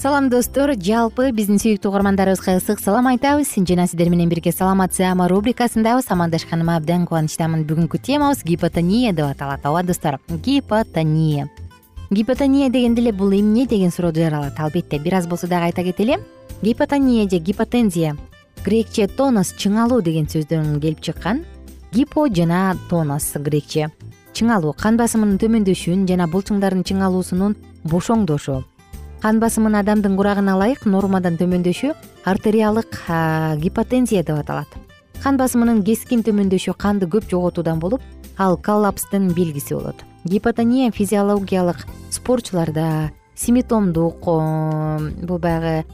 салам достор. Жалпы биздин сүйүктүү угармандарыбызга ысык салам айтабыз. Жана сиздер менен бирге саламат саама рубрикасындабыз. Амандашканыма абдан кубанычтамын. Бүгүнкү темабыз гипотония деп аталат. Ооба достор. Гипотония. Гипотония дегенде эле бул эмне деген суроо жаралат албетте. Бир аз болсо дагы айта кетели. Гипотония же гипотензия. Грекче тонос чыңалуу деген сөздөн келип чыккан. Гипо жана тонос грекче чыңалуу. Кан басымынын төмөндөшүн жана булчуңдардын чыңалуусунун бошоңдошу кан басымын адамдын курагына ылайык нормадан төмөндөшү артериалдык гипотензия деп аталат. Кан басымынын кескин төмөндөшү канды көп жоготуудан болуп ал коллапстын белгиси болот. Гипотония физиологиялык спортчуларда симптомдук бул баягы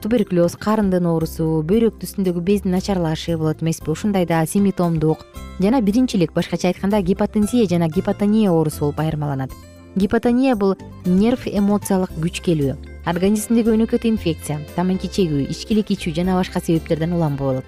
туберкулез карындын оорусу бөйрөк түсүндөгү бездин начарлашы болот эмеспи. Ушундай да симптомдук жана биринчилик башкача айтканда гипотензия жана гипотония оорусу болуп айырмаланат гипотония бул нерв эмоциялык күчкелүү организмдеги өнөкөт инфекция тамак ичегүү ичкилик ичүү жана башка себептерден улам болот.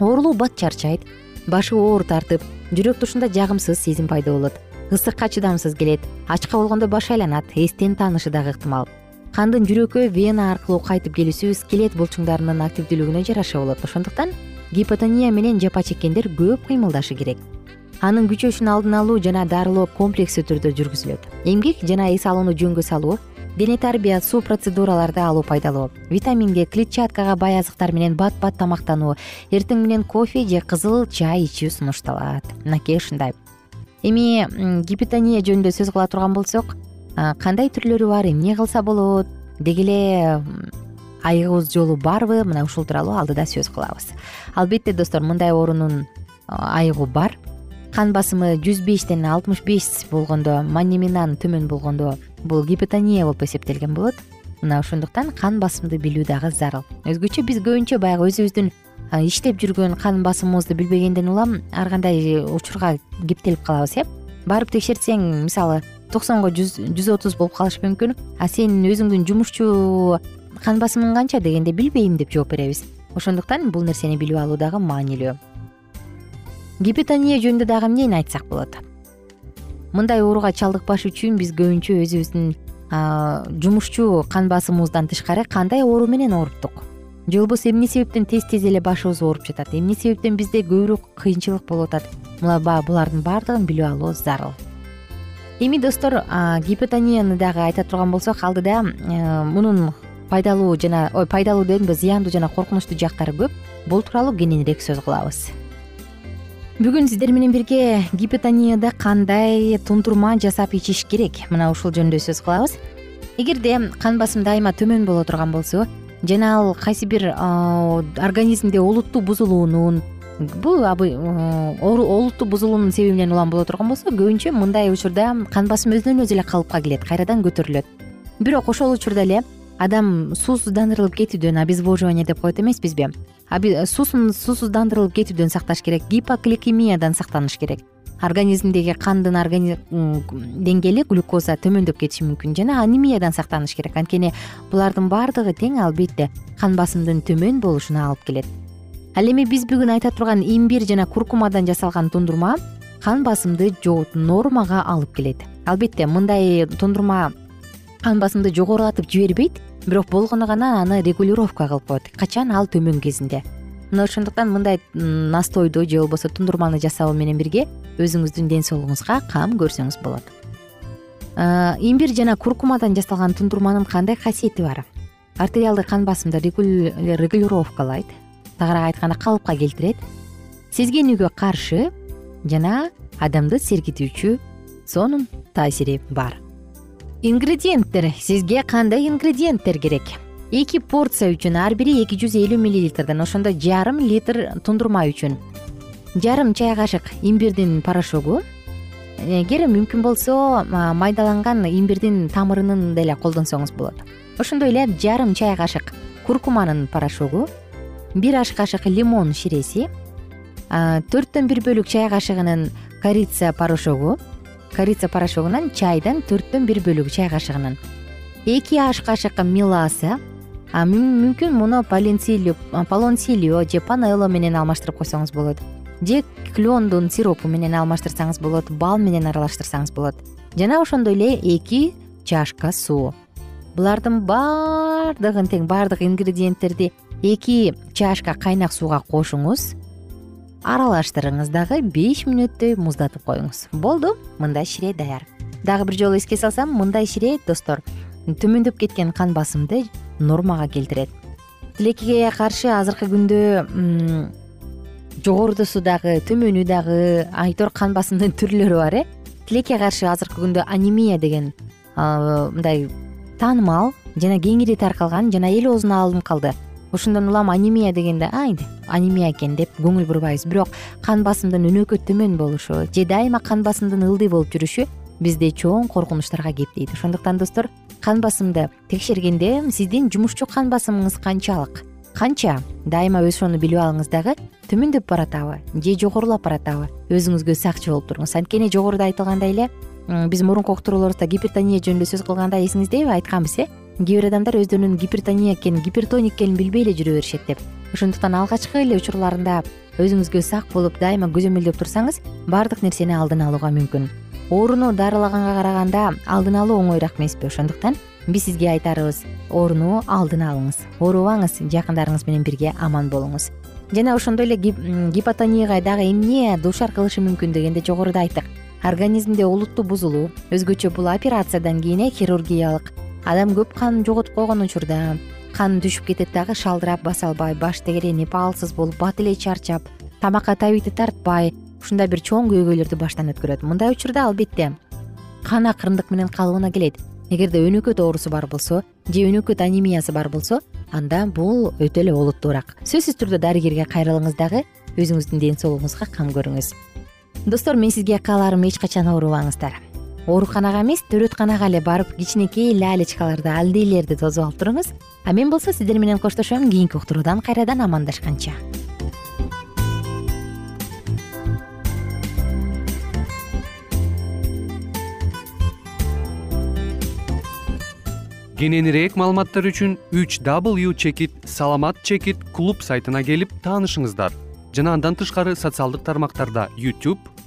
Оорулуу бат чарчайт башы оор тартып жүрөк тушунда жагымсыз сезим пайда болот ысыкка чыдамсыз келет ачка болгондо баш айланат эстен таанышы дагы ыктымал. Кандын жүрөккө вена аркылуу кайтып келүүсү скелет булчуңдарынын активдүүлүгүнө жараша болот. Ошондуктан гипотония менен жапа чеккендер көп кыймылдашы керек анын күчөшүн алдын алуу жана дарылоо комплекстүү түрдө жүргүзүлөт. Эмгек жана эс алууну жөнгө салуу дене тарбия суу процедураларды алуу пайдалуу витаминге клетчаткага бай азыктар менен бат бат тамактануу эртең менен кофе же кызыл чай ичүү сунушталат. Мынакей ушундай. Эми гипотония жөнүндө сөз кыла турган болсок кандай түрлөрү бар эмне кылса болот? Деги эле айыгыбыз жолу барбы? Мына ушул тууралуу алдыда сөз кылабыз. Албетте достор мындай оорунун айыгуу бар кан басымы жүз бештен алтымыш беш болгондо маниминан төмөн болгондо бул гипотония болуп эсептелген болот. Мына ошондуктан кан басымды билүү дагы зарыл. Өзгөчө биз көбүнчө баягы өзүбүздүн иштеп жүргөн кан басымыбызды билбегенден улам ар кандай учурга кептелип калабыз э? Барып текшертсең мисалы токсонго жүз отуз болуп калышы мүмкүн. А сен өзүңдүн жумушчу кан басымың канча дегенде билбейм деп жооп беребиз. Ошондуктан бул нерсени билип алуу дагы маанилүү гипотония жөнүндө дагы эмнени айтсак болот? Мындай ооруга чалдыкпаш үчүн биз көбүнчө өзүбүздүн жумушчу кан басымыбыздан тышкары кандай оору менен ооруптук же болбосо эмне себептен тез тез эле башыбыз ооруп жатат? Эмне себептен бизде көбүрөөк кыйынчылык болуп атат? Булардын баардыгын билип алуу зарыл. Эми достор гипотонияны дагы айта турган болсок алдыда мунун пайдалуу жана ой пайдалуу дедимби зыяндуу жана коркунучтуу жактары көп. Бул тууралуу кененирээк сөз кылабыз бүгүн сиздер менен бирге гипотонияда кандай тундурма жасап ичиш керек? Мына ушул жөнүндө сөз кылабыз. Эгерде кан басым дайыма төмөн боло турган болсо жана ал кайсы бир организмде олуттуу бузулуунун бул олуттуу бузулуунун себебинен улам боло турган болсо көбүнчө мындай учурда кан басым өзүнөн өзү эле калыпка келет кайрадан көтөрүлөт. Бирок ошол учурда эле адам суусуздандырылып кетүүдөн обезвоживание деп коет эмеспизби суусуздандырылып кетүүдөн сакташ керек. Гипокликемиядан сактаныш керек. Организмдеги кандын деңгээли глюкоза төмөндөп кетиши мүмкүн жана анемиядан сактаныш керек. Анткени булардын баардыгы тең албетте кан басымдын төмөн болушуна алып келет. Ал эми биз бүгүн айта турган имбирь жана куркумадан жасалган тундурма кан басымды нормага алып келет. Албетте мындай тундурма кан басымды жогорулатып жибербейт бирок болгону гана аны регулировка кылып коет. Качан ал төмөн кезинде? Мына ошондуктан мындай настойду же болбосо тундурманы жасоо менен бирге өзүңүздүн ден соолугуңузга кам көрсөңүз болот. Имбирь жана куркумадан жасалган тундурманын кандай касиети бар? Артериалдык кан басымды регулировкалайт тагыраак айтканда калыпка келтирет. Сезгенүүгө каршы жана адамды сергитүүчү сонун таасири бар ингредиенттер. Сизге кандай ингредиенттер керек? Эки порция үчүн ар бири эки жүз элүү миллилитрден ошондо жарым литр тундурма үчүн. Жарым чай кашык имбирдин порошогу. Эгер мүмкүн болсо майдаланган имбирдин тамырын деле колдонсоңуз болот. Ошондой эле жарым чай кашык куркуманын порошогу бир аш кашык лимон ширеси төрттөн бир бөлүк чай кашыгынын корица порошогу корица порошогунан чайдын төрттөн бир бөлүгү чай кашыгынын. Эки аш кашык меласа мүмкүн муну полонсилио же панело менен алмаштырып койсоңуз болот. Же клендун сиропу менен алмаштырсаңыз болот бал менен аралаштырсаңыз болот. Жана ошондой эле эки чашка суу. Булардын баардыгын тең баардык ингредиенттерди эки чашка кайнак сууга кошуңуз аралаштырыңыз дагы беш мүнөттөй муздатып коюңуз. Болду мындай шире даяр. Дагы бир жолу эске салсам мындай шире достор. Төмөндөп кеткен кан басымды нормага келтирет. Тилекке каршы азыркы күндө жогорудусу дагы төмөнү дагы айтор кан басымдын түрлөрү бар э? Тилекке каршы азыркы күндө анемия деген мындай таанымал жана кеңири таркалган жана эл оозуна алынып калды ошондон улам анемия дегенде ай анемия экен деп көңүл бурбайбыз. Бирок кан басымдын өнөкөт төмөн болушу же дайыма кан басымдын ылдый болуп жүрүшү бизди чоң коркунучтарга кептейт ошондуктан достор кан басымды текшергенде сиздин жумушчу кан басымыңыз канчалык? Канча? Дайыма ошону билип алыңыз дагы төмөндөп баратабы же жогорулап баратабы? Өзүңүзгө сакчы болуп туруңуз анткени жогоруда айтылгандай эле биз мурунку уктурууларыбызда гипертония жөнүндө сөз кылганда эсиңиздеби айтканбыз э кээ бир адамдар өздөрүнүн гипертония экенин гипертоник экенин билбей эле жүрө беришет деп. Ошондуктан алгачкы эле учурларында өзүңүзгө сак болуп дайыма көзөмөлдөп турсаңыз баардык нерсени алдын алууга мүмкүн. Ооруну дарылаганга караганда алдын алуу оңоюраак эмеспи. Ошондуктан биз сизге айтарыбыз ооруну алдын алыңыз оорубаңыз жакындарыңыз менен бирге аман болуңуз. Жана ошондой эле гипотонияга дагы эмне дуушар кылышы мүмкүн дегенде жогоруда айттык. Организмде олуттуу бузулуу өзгөчө бул операциядан кийин э хирургиялык адам көп кан жоготуп койгон учурда. Кан түшүп кетет дагы шалдырап баса албай баш тегеренип алсыз болуп бат эле чарчап тамакка табити тартпай ушундай бир чоң көйгөйлөрдү баштан өткөрөт. Мындай учурда албетте кан акырындык менен калыбына келет. Эгерде өнөкөт оорусу бар болсо же өнөкөт анемиясы бар болсо анда бул өтө эле олуттуураак сөзсүз түрдө дарыгерге кайрылыңыз дагы өзүңүздүн ден соолугуңузга кам көрүңүз. Достор мен сизге кааларым эч качан оорубаңыздар ооруканага эмес төрөтканага эле барып кичинекей лялечкаларды алдийлерди тосуп алып туруңуз. А мен болсо сиздер менен коштошом кийинки уктуруудан кайрадан амандашканча. Кененирээк маалыматтар үчүн үч w чекит саламат чекит клуб сайтына келип таанышыңыздар. Жана андан тышкары социалдык тармактарда youtube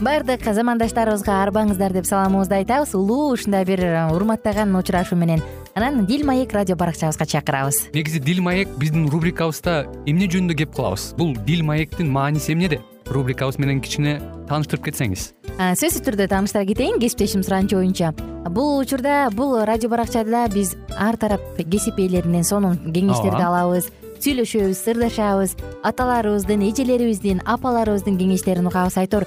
баардык замандаштарыбызга арбаңыздар деп саламыбызды айтабыз. Улуу ушундай бир урматтаган учурашуу менен анан дил маек радио баракчабызга чакырабыз. Негизи дил маек биздин рубрикабызда эмне жөнүндө кеп кылабыз бул дил маектин мааниси эмнеде рубрикабыз менен кичине тааныштырып кетсеңиз. Сөзсүз түрдө тааныштыра кетейин кесиптешим суранычы боюнча бул учурда бул радио баракчада биз ар тарап кесип ээлеринен сонун кеңештерди алабыз сүйлөшөбүз сырдашабыз. Аталарыбыздын эжелерибиздин апаларыбыздын кеңештерин угабыз айтор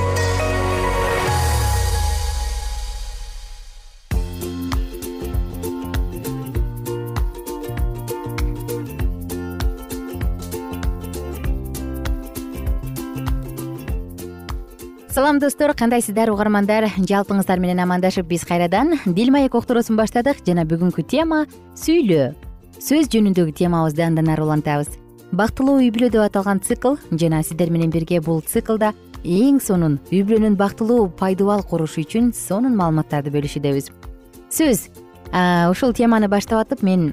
салам достор. Кандайсыздар угармандар? Жалпыңыздар менен амандашып биз кайрадан дил маек уктуруусун баштадык. Жана бүгүнкү тема сүйлөө сөз жөнүндөгү темабызды андан ары улантабыз. Бактылуу үй бүлө деп аталган цикл жана сиздер менен бирге бул циклда эң сонун үй бүлөнүн бактылуу пайдубал курушу үчүн сонун маалыматтарды бөлүшүүдөбүз сөз. Ушул теманы баштап атып мен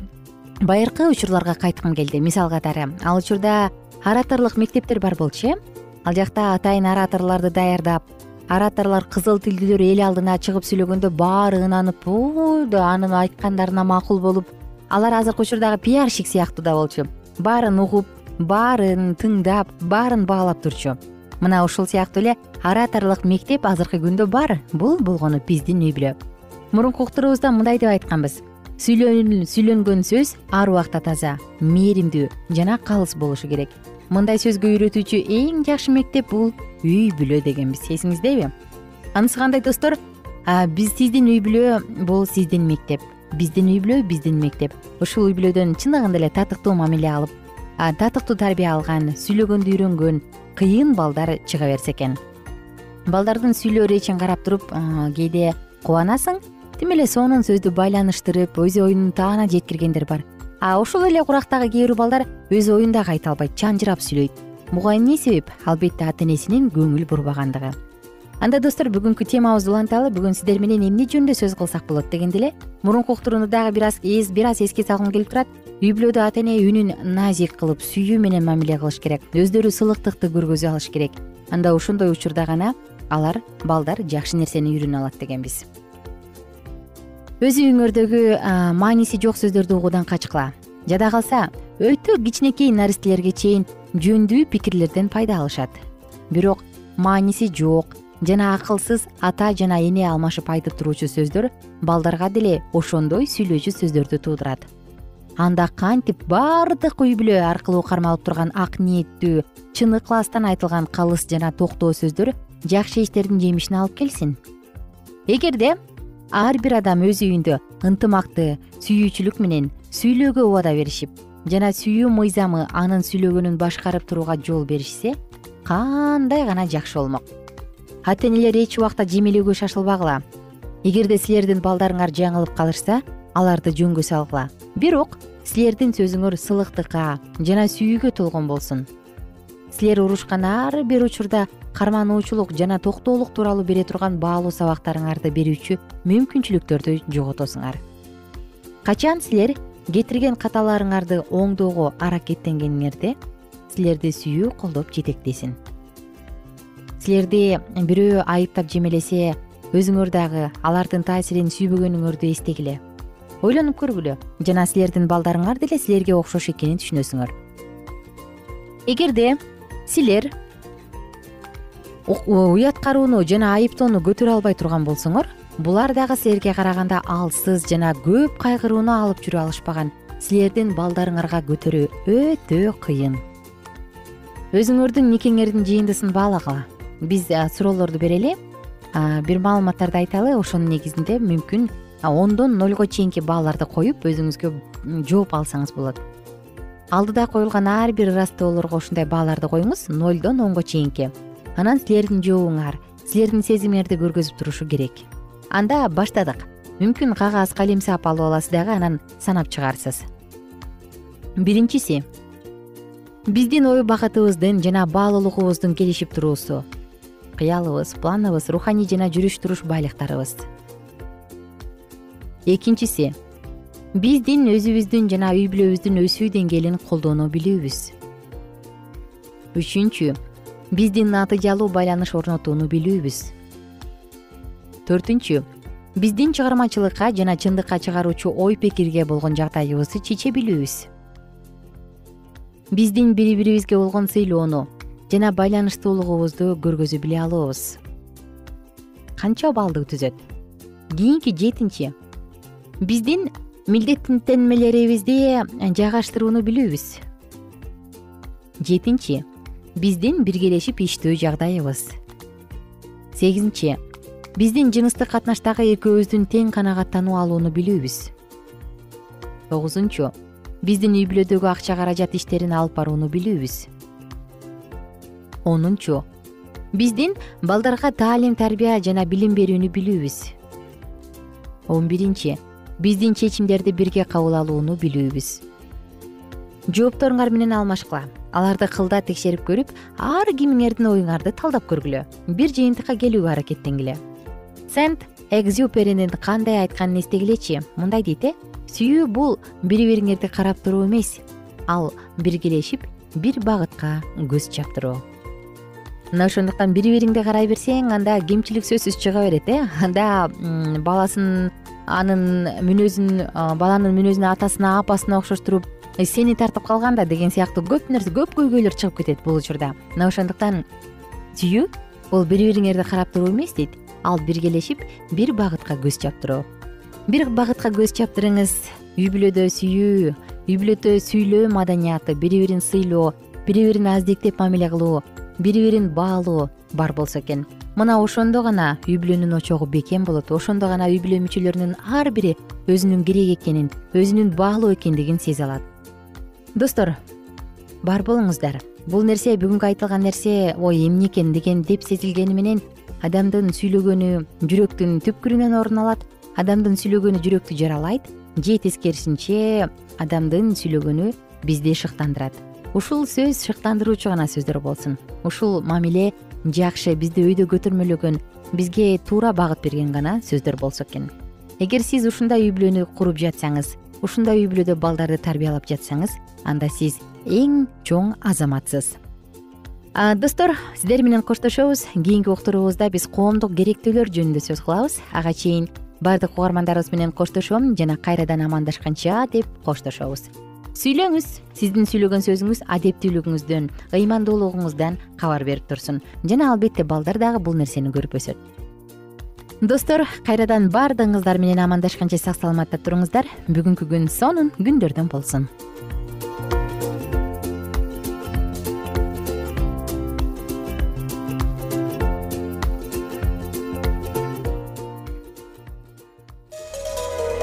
байыркы учурларга кайткым келди. Мисал катары. Ал учурда ораторлук мектептер бар болчу э ал жакта атайын ораторлорду даярдап ораторлор кызыл тилдүүлөр эл алдына чыгып сүйлөгөндө баары ынанып ой анын айткандарына макул болуп алар азыркы учурдагы пиарщик сыяктуу да болчу. Баарын угуп баарын тыңдап баарын баалап турчу. Мына ушул сыяктуу эле ораторлук мектеп азыркы күндө бар бул болгону биздин үй бүлө. Мурунку уктуруубузда мындай деп айтканбыз. Сүйлөнгөн сөз ар убакта таза мээримдүү жана калыс болушу керек мындай сөзгө үйрөтүүчү эң жакшы мектеп бул үй бүлө дегенбиз эсиңиздеби анысы кандай достор? Биз сиздин үй бүлө бул сиздин мектеп. Биздин үй бүлө биздин мектеп. Ушул үй бүлөдөн чыныгында эле татыктуу мамиле алып татыктуу тарбия алган сүйлөгөндү үйрөнгөн кыйын балдар чыга берсе экен. Балдардын сүйлөө речин карап туруп кээде кубанасың? Тим эле сонун сөздү байланыштырып өз оюн таана жеткиргендер бар а ошол эле курактагы кээ бир балдар өз оюн дагы айта албайт чанжырап сүйлөйт. Буга эмне себеп? Албетте ата энесинин көңүл бурбагандыгы. Анда достор бүгүнкү темабызды уланталы бүгүн сиздер менен эмне жөнүндө сөз кылсак болот дегенде эле мурунку уктурууну дагы бир аз эске салгым келип турат. Үй бүлөдө ата эне үнүн назик кылып сүйүү менен мамиле кылыш керек өздөрү сылыктыкты көргөзө алыш керек. Анда ошондой учурда гана алар балдар жакшы нерсени үйрөнө алат дегенбиз өз үйүңөрдөгү мааниси жок сөздөрдү угуудан качкыла. Жада калса өтө кичинекей наристелерге чейин жөндүү пикирлерден пайда алышат. Бирок мааниси жок жана акылсыз ата жана эне алмашып айтып туруучу сөздөр балдарга деле ошондой сүйлөөчү сөздөрдү туудурат анда кантип баардык үй бүлө аркылуу кармалып турган ак ниеттүү чын ыкластан айтылган калыс жана токтоо сөздөр жакшы иштердин жемишин алып келсин. Эгерде ар бир адам өз үйүндө ынтымакты сүйүүчүлүк менен сүйлөөгө убада беришип жана сүйүү мыйзамы анын сүйлөгөнүн башкарып турууга жол беришсе кандай гана жакшы болмок. Ата энелер эч убакта жемелөөгө шашылбагыла. Эгерде силердин балдарыңар жаңылып калышса аларды жөнгө салгыла. Бирок силердин сөзүңөр сылыктыкка жана сүйүүгө толгон болсун. Силер урушкан ар бир учурда кармануучулук жана токтоолук тууралуу бере турган баалуу сабактарыңарды берүүчү мүмкүнчүлүктөрдү жоготосуңар. Качан силер кетирген каталарыңарды оңдоого аракеттенгениңерде силерди сүйүү колдоп жетектесин. Силерди бирөө айыптап жемелесе өзүңөр дагы алардын таасирин сүйбөгөнүңөрдү эстегиле. Ойлонуп көргүлө жана силердин балдарыңар деле силерге окшош экенин түшүнөсүңөр. Эгерде силер уяткарууну жана айыптоону көтөрө албай турган болсоңор булар дагы силерге караганда алсыз жана көп кайгырууну алып жүрө алышпаган. Силердин балдарыңарга көтөрүү өтө кыйын. Өзүңөрдүн никеңердин жыйындысын баалагыла биз суроолорду берели. Бир маалыматтарды айталы ошонун негизинде мүмкүн ондон нольго чейинки бааларды коюп өзүңүзгө жооп алсаңыз болот. Алдыда коюлган ар бир ырастоолорго ушундай бааларды коюңуз нолдон онго чейинки анан силердин жообуңар силердин сезимиңерди көргөзүп турушу керек. Анда баштадык. Мүмкүн кагаз калем саап алып аласыз дагы анан санап чыгарсыз. Биринчиси биздин ой бакытыбыздын жана баалуулугубуздун келишип туруусу. Кыялыбыз планыбыз руханий жана жүрүш туруш байлыктарыбыз. Экинчиси биздин өзүбүздүн жана үй бүлөбүздүн өсүү деңгээлин колдоно билүүбүз. Үчүнчү биздин натыйжалуу байланыш орнотууну билүүбүз. Төртүнчү биздин чыгармачылыкка жана чындыкка чыгаруучу ой пикирге болгон жагдайыбызды чече билүүбүз. Биздин бири бирибизге болгон сыйлоону жана байланыштуулугубузду көргөзө биле алуубуз канча баллды түзөт? Кийинки жетинчи биздин милдеттенмелерибизди жайгаштырууну билүүбүз. Жетинчи биздин биргелешип иштөө жагдайыбыз. Сегизинчи биздин жыныстык катнаштагы экөөбүздүн тең канагаттануу алууну билүүбүз. Тогузунчу биздин үй бүлөдөгү акча каражат иштерин алып барууну билүүбүз. Онунчу биздин балдарга таалим тарбия жана билим берүүнү билүүбүз. Он биринчи биздин чечимдерди бирге кабыл алууну билүүбүз жоопторуңар менен алмашкыла. Аларды кылда текшерип көрүп ар кимиңердин оюңарды талдап көргүлө. Бир жыйынтыкка келүүгө аракеттенгиле. Сент экзюперинин кандай айтканын эстегилечи? Мындай дейт э? Сүйүү бул бири бириңерди карап туруу эмес. Ал биргелешип бир багытка көз чаптыруу мына ошондуктан бири бириңди карай берсең анда кемчилик сөзсүз чыга берет э? Анда баласын анын мүнөзүн баланын мүнөзүн атасына апасына окшоштуруп «Э, сени тартып калган да деген сыяктуу көп нерсе көп көйгөйлөр чыгып кетет бул учурда. Мына ошондуктан сүйүү бул бири бириңерди карап туруу эмес дейт. Ал биргелешип бир багытка көз чаптыруу бир багытка көз чаптырыңыз үй бүлөдө сүйүү үй бүлөдө сүйлөө маданияты бири бирин сыйлоо бири бирин аздектеп мамиле кылуу бири бирин баалоо бар болсо экен. Мына ошондо гана үй бүлөнүн очогу бекем болот. Ошондо гана үй бүлө мүчөлөрүнүн ар бири өзүнүн керек экенин өзүнүн баалуу экендигин сезе алат достор бар болуңуздар. Бул нерсе бүгүнкү айтылган нерсе ой эмне экен деген деп сезилгени менен адамдын сүйлөгөнү жүрөктүн түпкүрүнөн орун алат. Адамдын сүйлөгөнү жүрөктү жаралайт. Же тескерисинче адамдын сүйлөгөнү бизди шыктандырат. Ушул сөз шыктандыруучу гана сөздөр болсун. Ушул мамиле жакшы бизди өйдө көтөрмөлөгөн бизге туура багыт берген гана сөздөр болсо экен. Эгер сиз ушундай үй бүлөнү куруп жатсаңыз ушундай үй бүлөдө балдарды тарбиялап жатсаңыз анда сиз эң чоң азаматсыз. Достор сиздер менен коштошобуз. Кийинки уктуруубузда биз коомдук керектөөлөр жөнүндө сөз кылабыз. Ага чейин баардык угармандарыбыз менен коштошом жана кайрадан амандашканча деп коштошобуз. Сүйлөңүз. Сиздин сүйлөгөн сөзүңүз адептүүлүгүңүздөн ыймандуулугуңуздан кабар берип турсун. Жана албетте балдар дагы бул нерсени көрүп өсөт достор кайрадан баардыгыңыздар менен амандашканча сак саламатта туруңуздар. Бүгүнкү күн сонун күндөрдөн болсун.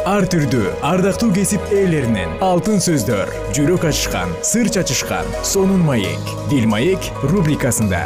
Ар түрдүү ардактуу кесип ээлеринен алтын сөздөр жүрөк ачышкан сыр чачышкан сонун маек бил маек рубрикасында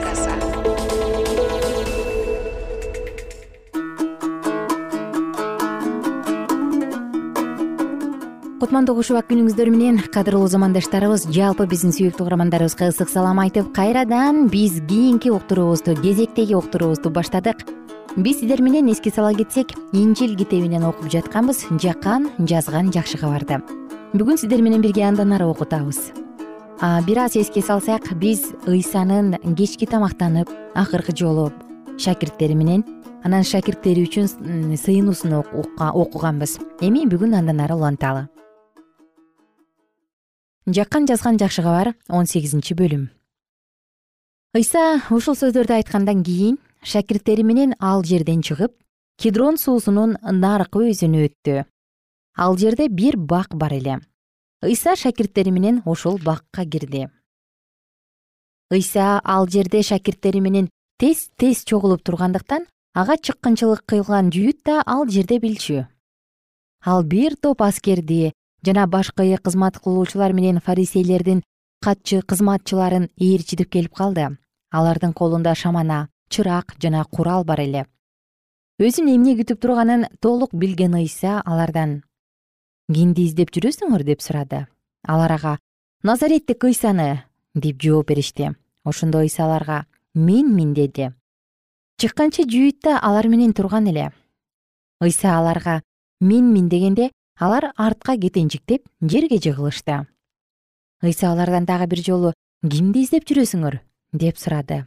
кутмандуу куш убак күнүңүздөр менен кадырлуу замандаштарыбыз жалпы биздин сүйүктүү угармандарыбызга ысык салам айтып кайрадан биз кийинки уктуруубузду кезектеги уктуруубузду баштадык. Биз сиздер менен эске сала кетсек инжил китебинен окуп жатканбыз жакан жазган жакшы кабарды. Бүгүн сиздер менен бирге андан ары окутабыз. Бир аз эске салсак биз ыйсанын кечки тамактанып акыркы жолу шакирттери менен анан шакирттери үчүн сыйынуусун окуганбыз. Эми бүгүн андан ары уланталы жаккан жазган жакшы кабар он сегизинчи бөлүм. Ыйса ушул сөздөрдү айткандан кийин шакирттери менен ал жерден чыгып кедрон суусунун наркы өзүнө өттү. Ал жерде бир бак бар эле. Ыйса шакирттери менен ошол бакка кирди. Ыйса ал жерде шакирттери менен тез тез чогулуп тургандыктан ага чыккынчылык кылган жүйүт да ал жерде билчү. Ал бир топ аскерди жана башкы кызмат кылуучулар менен фарисейлердин катчы кызматчыларын ээрчитип келип калды. Алардын колунда шамана чырак жана курал бар эле. Өзүн эмне күтүп турганын толук билген ыйса алардан кимди издеп жүрөсүңөр? деп сурады. Алар ага назареттик ыйсаны деп жооп беришти. Ошондо ыйса аларга менмин деди. Чыкканчы жүйүт да алар менен турган эле. Ыйса аларга менмин дегенде алар артка кетенчиктеп жерге жыгылышты. Ыйса алардан дагы бир жолу кимди издеп жүрөсүңөр? деп сурады.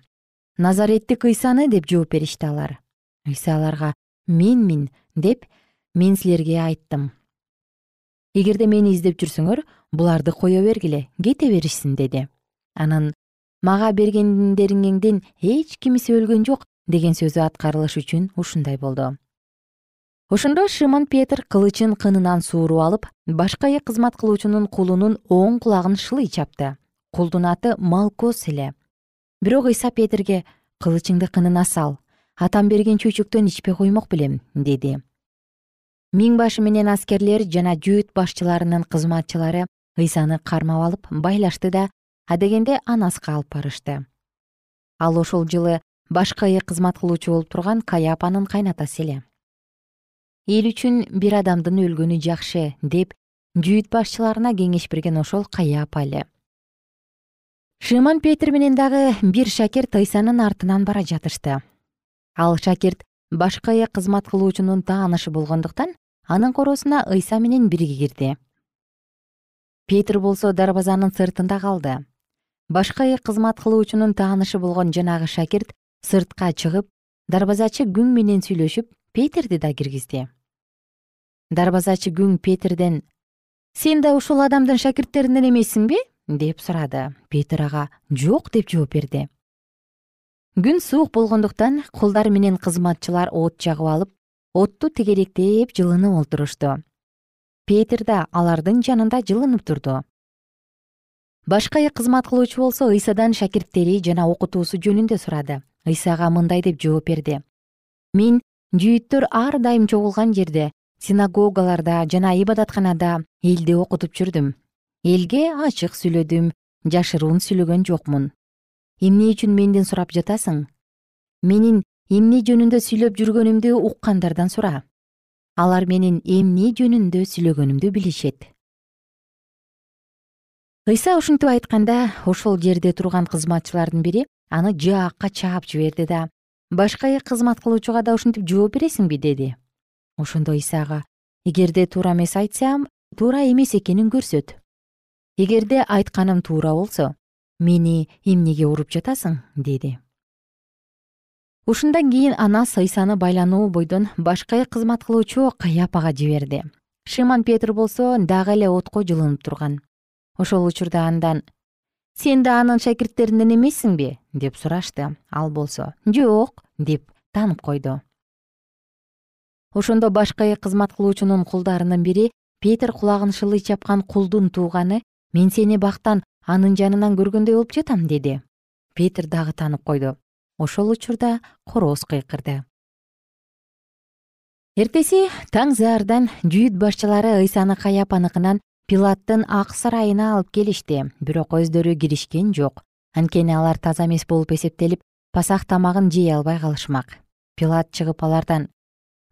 Назареттик ыйсаны деп жооп беришти алар. Ыйса аларга менмин деп мен силерге айттым эгерде мени издеп жүрсөңөр буларды кое бергиле кете беришсин деди. Анан мага бергендериңердин эч кимиси өлгөн жок деген сөзү аткарылыш үчүн ушундай болду ошондо шымон петр кылычын кынынан сууруп алып башка эки кызмат кылуучунун кулунун оң кулагын шылый чапты. Кулдун аты малкос эле бирок ыйса петрге кылычыңды кынына сал атам берген чөйчөктөн ичпей коймок белем деди. Миң башы менен аскерлер жана жүйүт башчыларынын кызматчылары ыйсаны кармап алып байлашты да адегенде анаска алып барышты. Ал ошол жылы башкы ыйык кызмат кылуучу болуп турган каяпанын кайнатасы эле эл үчүн бир адамдын өлгөнү жакшы деп жүйүт башчыларына кеңеш берген ошол каяпа эле шымон петир менен дагы бир шакирт ыйсанын артынан бара жатышты. Ал шакирт башка ыйык кызмат кылуучунун таанышы болгондуктан анын коросуна ыйса менен бирге кирди. Петир болсо дарбазанын сыртында калды. Башка ыйык кызмат кылуучунун таанышы болгон жанагы шакирт сыртка чыгып дарбазачы күң менен сүйлөшүп петирди да киргизди. Дарбазачы күң петирден сен да ушул адамдын шакирттеринен эмессиңби деп сурады. Петир ага жок деп жооп берди. Күн суук болгондуктан кулдар менен кызматчылар от жагып алып отту тегеректеп жылынып олтурушту петир да алардын жанында жылынып турду. Башка кызмат кылуучу болсо ыйсадан шакирттери жана окутуусу жөнүндө сурады. Ыйсага мындай деп жооп берди. Мен жүйүттөр ар дайым чогулган жерде синагогаларда жана ибадатканада элди окутуп жүрдүм. Элге ачык сүйлөдүм жашыруун сүйлөгөн жокмун. Эмне үчүн менден сурап жатасың? Менин эмне жөнүндө сүйлөп жүргөнүмдү уккандардан сура. Алар менин эмне жөнүндө сүйлөгөнүмдү билишет. Ыйса ушинтип айтканда ошол жерде турган кызматчылардын бири аны жаакка чаап жиберди да башка кызмат кылуучуга да ушинтип жооп бересиңби деди. Ошондо ыйсага эгерде туура эмес айтсам туура эмес экенин көрсөт. Эгерде айтканым туура болсо мени эмнеге уруп жатасың? деди. Ушундан кийин анас ыйсаны байлануу бойдон башка кызмат кылуучу каяпага жиберди. Шымон петр болсо дагы эле отко жылынып турган. Ошол учурда андан сен да анын шакирттеринен эмессиңби деп сурашты. Ал болсо жок деп таанып койду. Ошондо башка эки кызмат кылуучунун кулдарынын бири петир кулагын шылый чапкан кулдун тууганы мен сени бактан анын жанынан көргөндөй болуп жатам деди. Петир дагы таанып койду. Ошол учурда короз кыйкырды. Эртеси таң заардан жүйүт башчылары ыйсаны каяпаныкынан пилаттын ак сарайына алып келишти. Бирок өздөрү киришкен жок. Анткени алар таза эмес болуп эсептелип пасак тамагын жей албай калышмак. Пилат чыгып алардан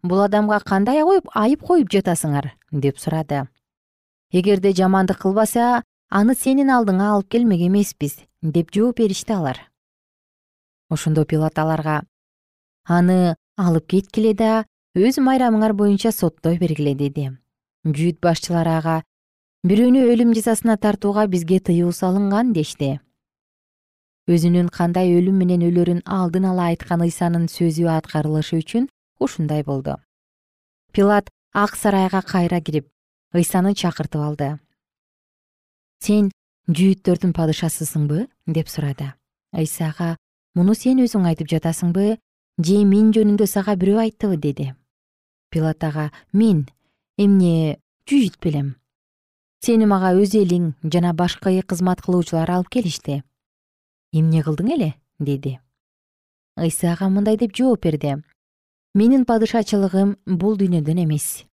бул адамга кандай айып коюп жатасыңар? деп сурады. Эгерде жамандык кылбаса аны сенин алдыңа алып келмек эмеспиз деп жооп беришти алар. Ошондо пилат аларга аны алып кеткиле да өз майрамыңар боюнча соттой бергиле деди. Жүйүт башчылары ага бирөөнү өлүм жазасына тартууга бизге тыюу салынган дешти өзүнүн кандай өлүм менен өлөрүн алдын ала айткан ыйсанын сөзү аткарылышы үчүн ушундай болду. Пилат ак сарайга кайра кирип ыйсаны чакыртып алды. Сен жүйүттөрдүн падышасысыңбы? деп сурады. Ыйсага муну сен өзүң айтып жатасыңбы? Же мен жөнүндө сага бирөө айттыбы? деди. Пилат ага мен эмне жүйүт белем сени мага өз элиң жана башкы кызмат кылуучулар алып келишти эмне кылдың эле деди ыйса ага мындай деп жооп берди менин падышачылыгым бул дүйнөдөн эмес.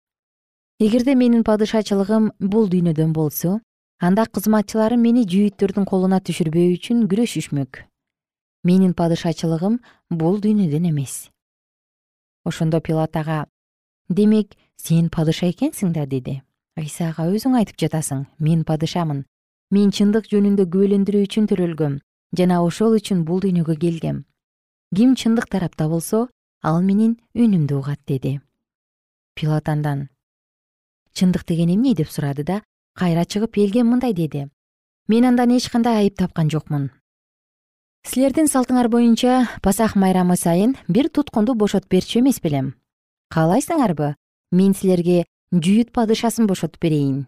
Эгерде менин падышачылыгым бул дүйнөдөн болсо анда кызматчыларым мени жүйүттөрдүн колуна түшүрбөө үчүн күрөшүшмөк. Менин падышачылыгым бул дүйнөдөн эмес. Ошондо пилат ага демек сен падыша экенсиң да деди. Ыйса ага өзүң айтып жатасың мен падышамын. Мен чындык жөнүндө күбөлөндүрүү үчүн төрөлгөм жана ошол үчүн бул дүйнөгө келгем. Ким чындык тарапта болсо ал менин үнүмдү угат деди. Пилат андан чындык деген эмне? деп сурады да кайра чыгып элге мындай деди. Мен андан эч кандай айып тапкан жокмун. Силердин салтыңар боюнча пасах майрамы сайын бир туткунду бошотуп берчү эмес белем. Каалайсыңарбы? Мен силерге жүйүт падышасын бошотуп берейин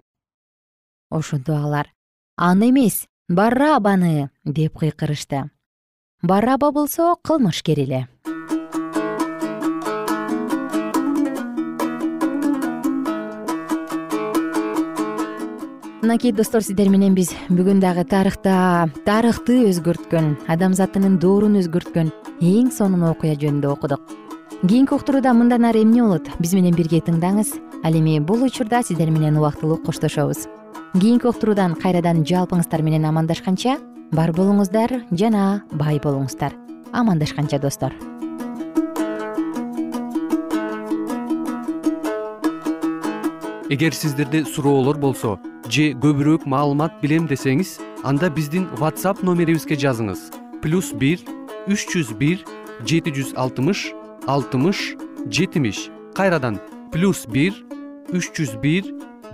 ошондо алар аны эмес барабаны! деп кыйкырышты. Бараба болсо кылмышкер эле мынакей достор сиздер менен биз бүгүн дагы тарыхта тарыхты өзгөрткөн адамзатынын доорун өзгөрткөн эң сонун окуя жөнүндө окудук. Кийинки уктурууда мындан ары эмне болот? Биз менен бирге тыңдаңыз. Ал эми бул учурда сиздер менен убактылуу коштошобуз кийинки уктуруудан кайрадан жалпыңыздар менен амандашканча бар болуңуздар жана бай болуңуздар. Амандашканча достор. Эгер сиздерде суроолор болсо же көбүрөөк маалымат билем десеңиз анда биздин whatsapp номерибизге жазыңыз. Плюс бир үч жүз бир жети жүз алтымыш алтымыш жетимиш. Кайрадан плюс бир үч жүз бир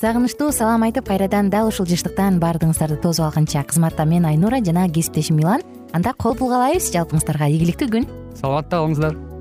сагынычтуу салам айтып кайрадан дал ушул жыштыктан баардыгыңыздарды тосуп алганча кызматта мен айнура жана кесиптешим милан анда кол каалайбыз жалпыңыздарга ийгиликтүү күн. Саламатта калыңыздар